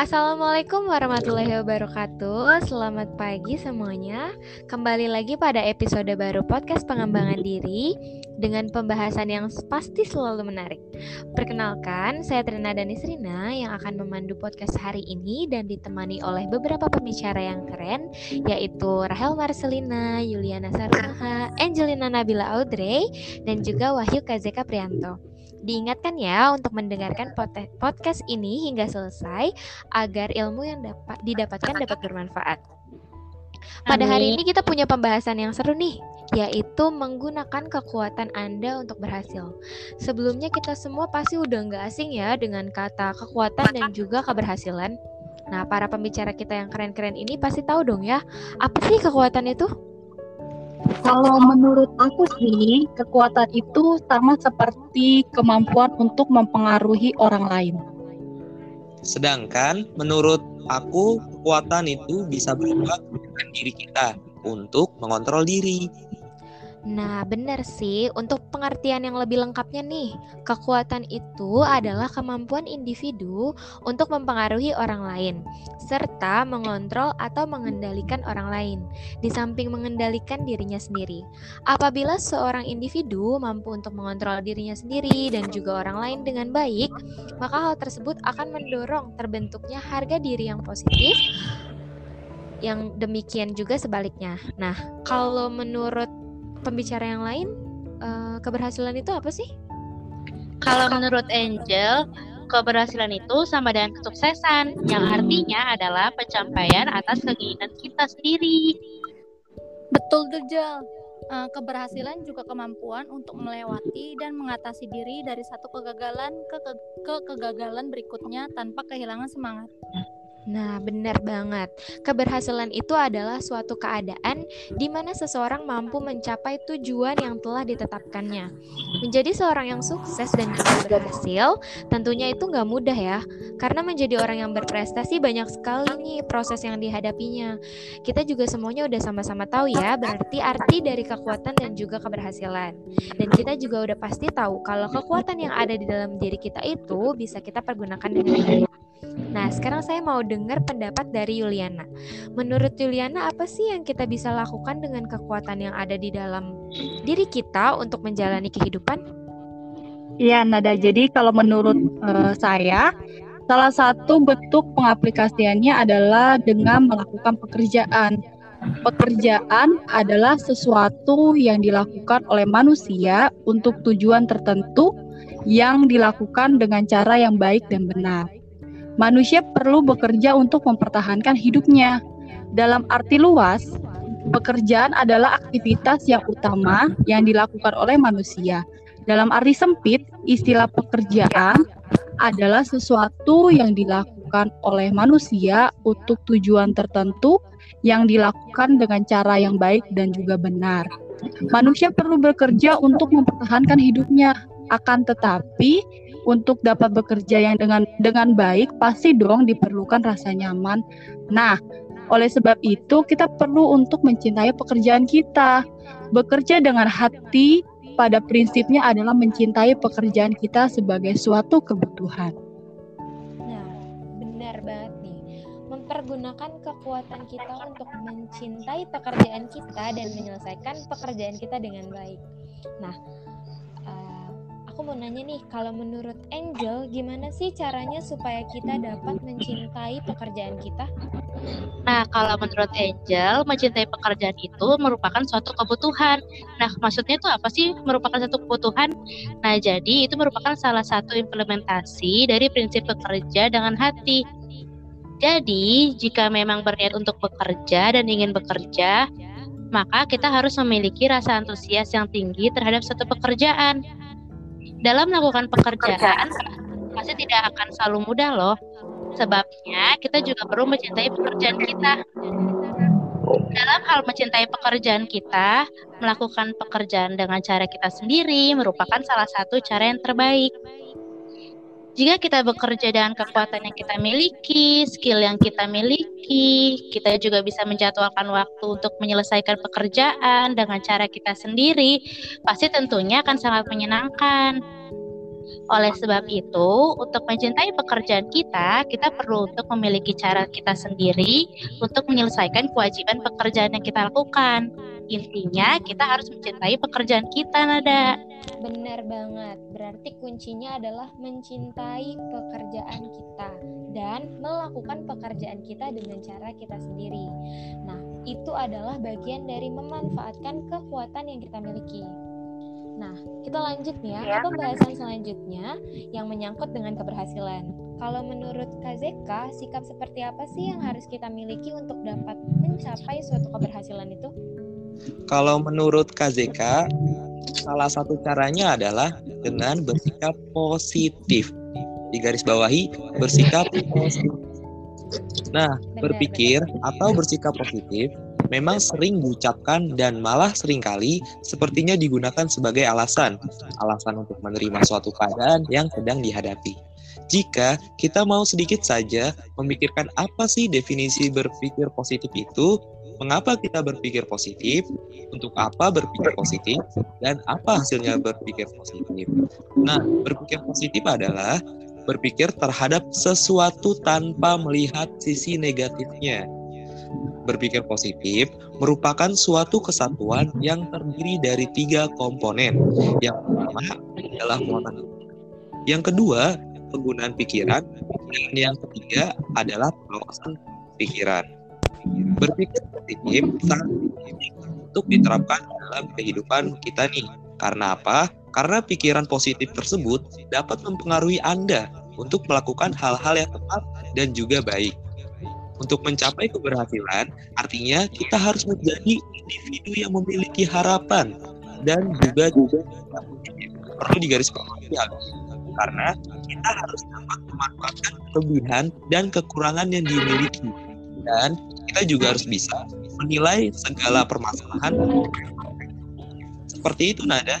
Assalamualaikum warahmatullahi wabarakatuh. Selamat pagi semuanya. Kembali lagi pada episode baru podcast pengembangan diri dengan pembahasan yang pasti selalu menarik. Perkenalkan, saya Trina Danisrina yang akan memandu podcast hari ini dan ditemani oleh beberapa pembicara yang keren yaitu Rahel Marcelina, Yuliana Sarmaha, Angelina Nabila Audrey, dan juga Wahyu Kazeka Prianto. Diingatkan ya untuk mendengarkan podcast ini hingga selesai agar ilmu yang dapat didapatkan dapat bermanfaat. Pada hari ini kita punya pembahasan yang seru nih, yaitu menggunakan kekuatan Anda untuk berhasil. Sebelumnya kita semua pasti udah nggak asing ya dengan kata kekuatan dan juga keberhasilan. Nah, para pembicara kita yang keren-keren ini pasti tahu dong ya, apa sih kekuatan itu? Kalau menurut aku sih, kekuatan itu sama seperti kemampuan untuk mempengaruhi orang lain. Sedangkan menurut aku, kekuatan itu bisa berubah dengan diri kita untuk mengontrol diri. Nah, benar sih. Untuk pengertian yang lebih lengkapnya nih, kekuatan itu adalah kemampuan individu untuk mempengaruhi orang lain, serta mengontrol atau mengendalikan orang lain, di samping mengendalikan dirinya sendiri. Apabila seorang individu mampu untuk mengontrol dirinya sendiri dan juga orang lain dengan baik, maka hal tersebut akan mendorong terbentuknya harga diri yang positif yang demikian juga sebaliknya. Nah, kalau menurut pembicara yang lain uh, keberhasilan itu apa sih? Kalau menurut Angel, keberhasilan itu sama dengan kesuksesan, yang artinya adalah pencapaian atas keinginan kita sendiri. Betul tuh, Jel. Uh, keberhasilan juga kemampuan untuk melewati dan mengatasi diri dari satu kegagalan ke, ke, ke kegagalan berikutnya tanpa kehilangan semangat. Nah, benar banget. Keberhasilan itu adalah suatu keadaan di mana seseorang mampu mencapai tujuan yang telah ditetapkannya. Menjadi seorang yang sukses dan juga berhasil, tentunya itu nggak mudah ya. Karena menjadi orang yang berprestasi banyak sekali nih proses yang dihadapinya. Kita juga semuanya udah sama-sama tahu ya, berarti arti dari kekuatan dan juga keberhasilan. Dan kita juga udah pasti tahu kalau kekuatan yang ada di dalam diri kita itu bisa kita pergunakan dengan baik. Nah, sekarang saya mau dengar pendapat dari Yuliana. Menurut Yuliana, apa sih yang kita bisa lakukan dengan kekuatan yang ada di dalam diri kita untuk menjalani kehidupan? Iya, Nada. Jadi kalau menurut uh, saya, salah satu bentuk pengaplikasiannya adalah dengan melakukan pekerjaan. Pekerjaan adalah sesuatu yang dilakukan oleh manusia untuk tujuan tertentu yang dilakukan dengan cara yang baik dan benar manusia perlu bekerja untuk mempertahankan hidupnya. Dalam arti luas, pekerjaan adalah aktivitas yang utama yang dilakukan oleh manusia. Dalam arti sempit, istilah pekerjaan adalah sesuatu yang dilakukan oleh manusia untuk tujuan tertentu yang dilakukan dengan cara yang baik dan juga benar. Manusia perlu bekerja untuk mempertahankan hidupnya, akan tetapi untuk dapat bekerja yang dengan dengan baik pasti dong diperlukan rasa nyaman. Nah, oleh sebab itu kita perlu untuk mencintai pekerjaan kita. Bekerja dengan hati pada prinsipnya adalah mencintai pekerjaan kita sebagai suatu kebutuhan. Nah, benar banget nih. Mempergunakan kekuatan kita untuk mencintai pekerjaan kita dan menyelesaikan pekerjaan kita dengan baik. Nah, aku mau nanya nih, kalau menurut Angel, gimana sih caranya supaya kita dapat mencintai pekerjaan kita? Nah, kalau menurut Angel, mencintai pekerjaan itu merupakan suatu kebutuhan. Nah, maksudnya itu apa sih merupakan satu kebutuhan? Nah, jadi itu merupakan salah satu implementasi dari prinsip bekerja dengan hati. Jadi, jika memang berniat untuk bekerja dan ingin bekerja, maka kita harus memiliki rasa antusias yang tinggi terhadap satu pekerjaan dalam melakukan pekerjaan pasti tidak akan selalu mudah loh. Sebabnya kita juga perlu mencintai pekerjaan kita. Dalam hal mencintai pekerjaan kita, melakukan pekerjaan dengan cara kita sendiri merupakan salah satu cara yang terbaik. Jika kita bekerja dengan kekuatan yang kita miliki, skill yang kita miliki, kita juga bisa menjadwalkan waktu untuk menyelesaikan pekerjaan dengan cara kita sendiri, pasti tentunya akan sangat menyenangkan. Oleh sebab itu, untuk mencintai pekerjaan kita, kita perlu untuk memiliki cara kita sendiri untuk menyelesaikan kewajiban pekerjaan yang kita lakukan. Intinya, kita harus mencintai pekerjaan kita, Nada. Benar banget. Berarti kuncinya adalah mencintai pekerjaan kita dan melakukan pekerjaan kita dengan cara kita sendiri. Nah, itu adalah bagian dari memanfaatkan kekuatan yang kita miliki. Nah, kita lanjut nih ya, ke pembahasan selanjutnya yang menyangkut dengan keberhasilan. Kalau menurut KZK, sikap seperti apa sih yang harus kita miliki untuk dapat mencapai suatu keberhasilan itu? Kalau menurut KZK, salah satu caranya adalah dengan bersikap positif. Di garis bawahi, bersikap positif. Nah, Benar, berpikir atau bersikap positif memang sering diucapkan dan malah sering kali sepertinya digunakan sebagai alasan. Alasan untuk menerima suatu keadaan yang sedang dihadapi. Jika kita mau sedikit saja memikirkan apa sih definisi berpikir positif itu, mengapa kita berpikir positif, untuk apa berpikir positif, dan apa hasilnya berpikir positif. Nah, berpikir positif adalah berpikir terhadap sesuatu tanpa melihat sisi negatifnya. Berpikir positif merupakan suatu kesatuan yang terdiri dari tiga komponen. Yang pertama adalah muatan Yang kedua, penggunaan pikiran. Dan yang ketiga adalah pengawasan pikiran. Berpikir positif sangat untuk diterapkan dalam kehidupan kita nih. Karena apa? Karena pikiran positif tersebut dapat mempengaruhi Anda untuk melakukan hal-hal yang tepat dan juga baik. Untuk mencapai keberhasilan, artinya kita harus menjadi individu yang memiliki harapan dan juga juga perlu digarisbawahi karena kita harus dapat memanfaatkan kelebihan dan kekurangan yang dimiliki. Dan kita juga harus bisa menilai segala permasalahan. Seperti itu Nada.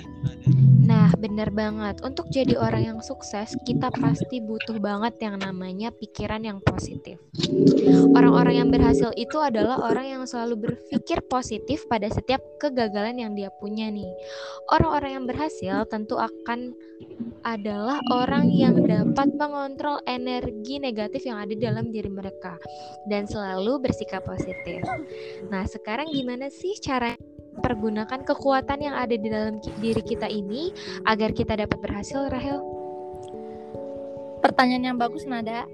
Nah, benar banget. Untuk jadi orang yang sukses, kita pasti butuh banget yang namanya pikiran yang positif. Orang-orang yang berhasil itu adalah orang yang selalu berpikir positif pada setiap kegagalan yang dia punya nih. Orang-orang yang berhasil tentu akan adalah orang yang dapat mengontrol energi negatif yang ada dalam diri mereka dan selalu bersikap positif. Nah, sekarang gimana sih cara pergunakan kekuatan yang ada di dalam diri kita ini agar kita dapat berhasil, Rahel? Pertanyaan yang bagus Nada.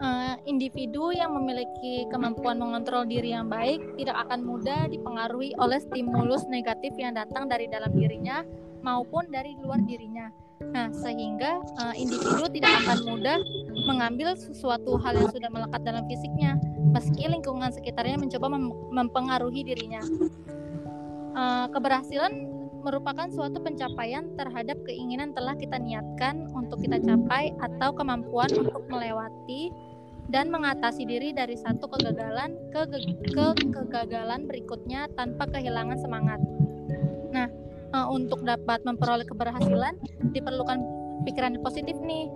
Eh, individu yang memiliki kemampuan mengontrol diri yang baik tidak akan mudah dipengaruhi oleh stimulus negatif yang datang dari dalam dirinya maupun dari luar dirinya. Nah, sehingga eh, individu tidak akan mudah mengambil sesuatu hal yang sudah melekat dalam fisiknya, meski lingkungan sekitarnya mencoba mem- mempengaruhi dirinya. Eh, keberhasilan merupakan suatu pencapaian terhadap keinginan telah kita niatkan untuk kita capai atau kemampuan untuk melewati dan mengatasi diri dari satu kegagalan ke, ke kegagalan berikutnya tanpa kehilangan semangat. Nah, eh, untuk dapat memperoleh keberhasilan diperlukan pikiran positif nih.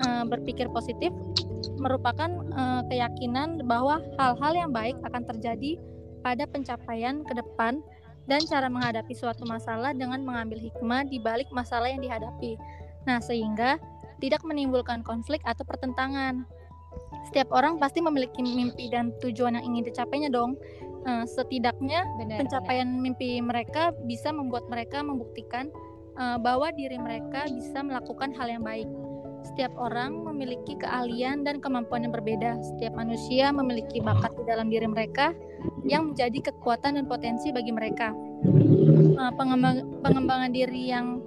Eh, berpikir positif merupakan eh, keyakinan bahwa hal-hal yang baik akan terjadi pada pencapaian ke depan dan cara menghadapi suatu masalah dengan mengambil hikmah di balik masalah yang dihadapi. Nah, sehingga tidak menimbulkan konflik atau pertentangan. Setiap orang pasti memiliki mimpi dan tujuan yang ingin dicapainya dong. Eh, setidaknya Benar. pencapaian mimpi mereka bisa membuat mereka membuktikan eh, bahwa diri mereka bisa melakukan hal yang baik. Setiap orang memiliki keahlian dan kemampuan yang berbeda. Setiap manusia memiliki bakat di dalam diri mereka yang menjadi kekuatan dan potensi bagi mereka. Eh, pengembang- pengembangan diri yang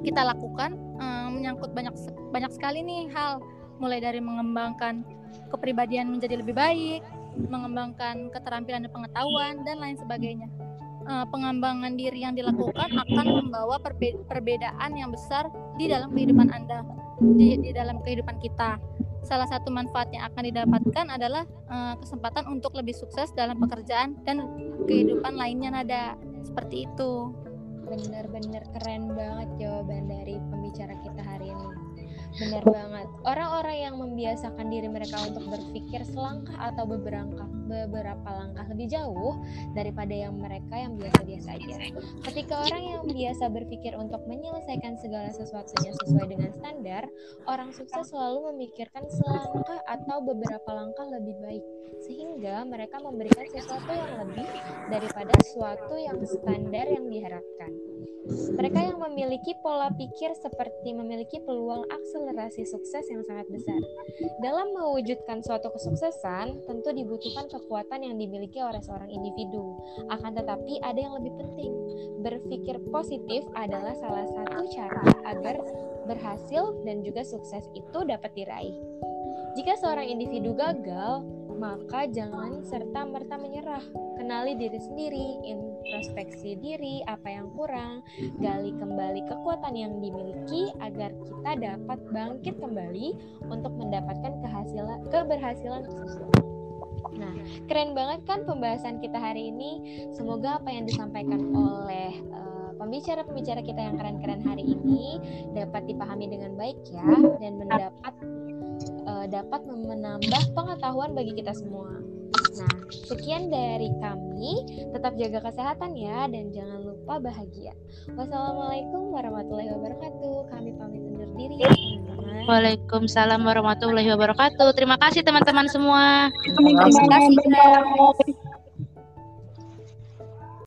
kita lakukan eh, menyangkut banyak banyak sekali nih hal, mulai dari mengembangkan kepribadian menjadi lebih baik, mengembangkan keterampilan dan pengetahuan dan lain sebagainya. Eh, pengembangan diri yang dilakukan akan membawa perbe- perbedaan yang besar di dalam kehidupan Anda, di, di dalam kehidupan kita. Salah satu manfaat yang akan didapatkan adalah eh, kesempatan untuk lebih sukses dalam pekerjaan dan kehidupan lainnya nada seperti itu. Bener-bener keren banget jawaban dari pembicara kita hari ini. Benar banget. Orang-orang yang membiasakan diri mereka untuk berpikir selangkah atau beberapa beberapa langkah lebih jauh daripada yang mereka yang biasa-biasa aja. Ketika orang yang biasa berpikir untuk menyelesaikan segala sesuatunya sesuai dengan standar, orang sukses selalu memikirkan selangkah atau beberapa langkah lebih baik sehingga mereka memberikan sesuatu yang lebih daripada sesuatu yang standar yang diharapkan. Mereka yang memiliki pola pikir seperti memiliki peluang akselerasi sukses yang sangat besar. Dalam mewujudkan suatu kesuksesan, tentu dibutuhkan kekuatan yang dimiliki oleh seorang individu. Akan tetapi ada yang lebih penting. Berpikir positif adalah salah satu cara agar berhasil dan juga sukses itu dapat diraih. Jika seorang individu gagal, maka jangan serta-merta menyerah. Kenali diri sendiri, introspeksi diri, apa yang kurang, gali kembali kekuatan yang dimiliki agar kita dapat bangkit kembali untuk mendapatkan keberhasilan sesuatu. Nah, keren banget kan pembahasan kita hari ini. Semoga apa yang disampaikan oleh uh, pembicara-pembicara kita yang keren-keren hari ini dapat dipahami dengan baik ya dan mendapat uh, dapat menambah pengetahuan bagi kita semua. Nah, sekian dari kami. Tetap jaga kesehatan ya dan jangan lupa bahagia. Wassalamualaikum warahmatullahi wabarakatuh. Kami pamit undur diri ya. Waalaikumsalam warahmatullahi wabarakatuh. Terima kasih teman-teman semua. Terima kasih.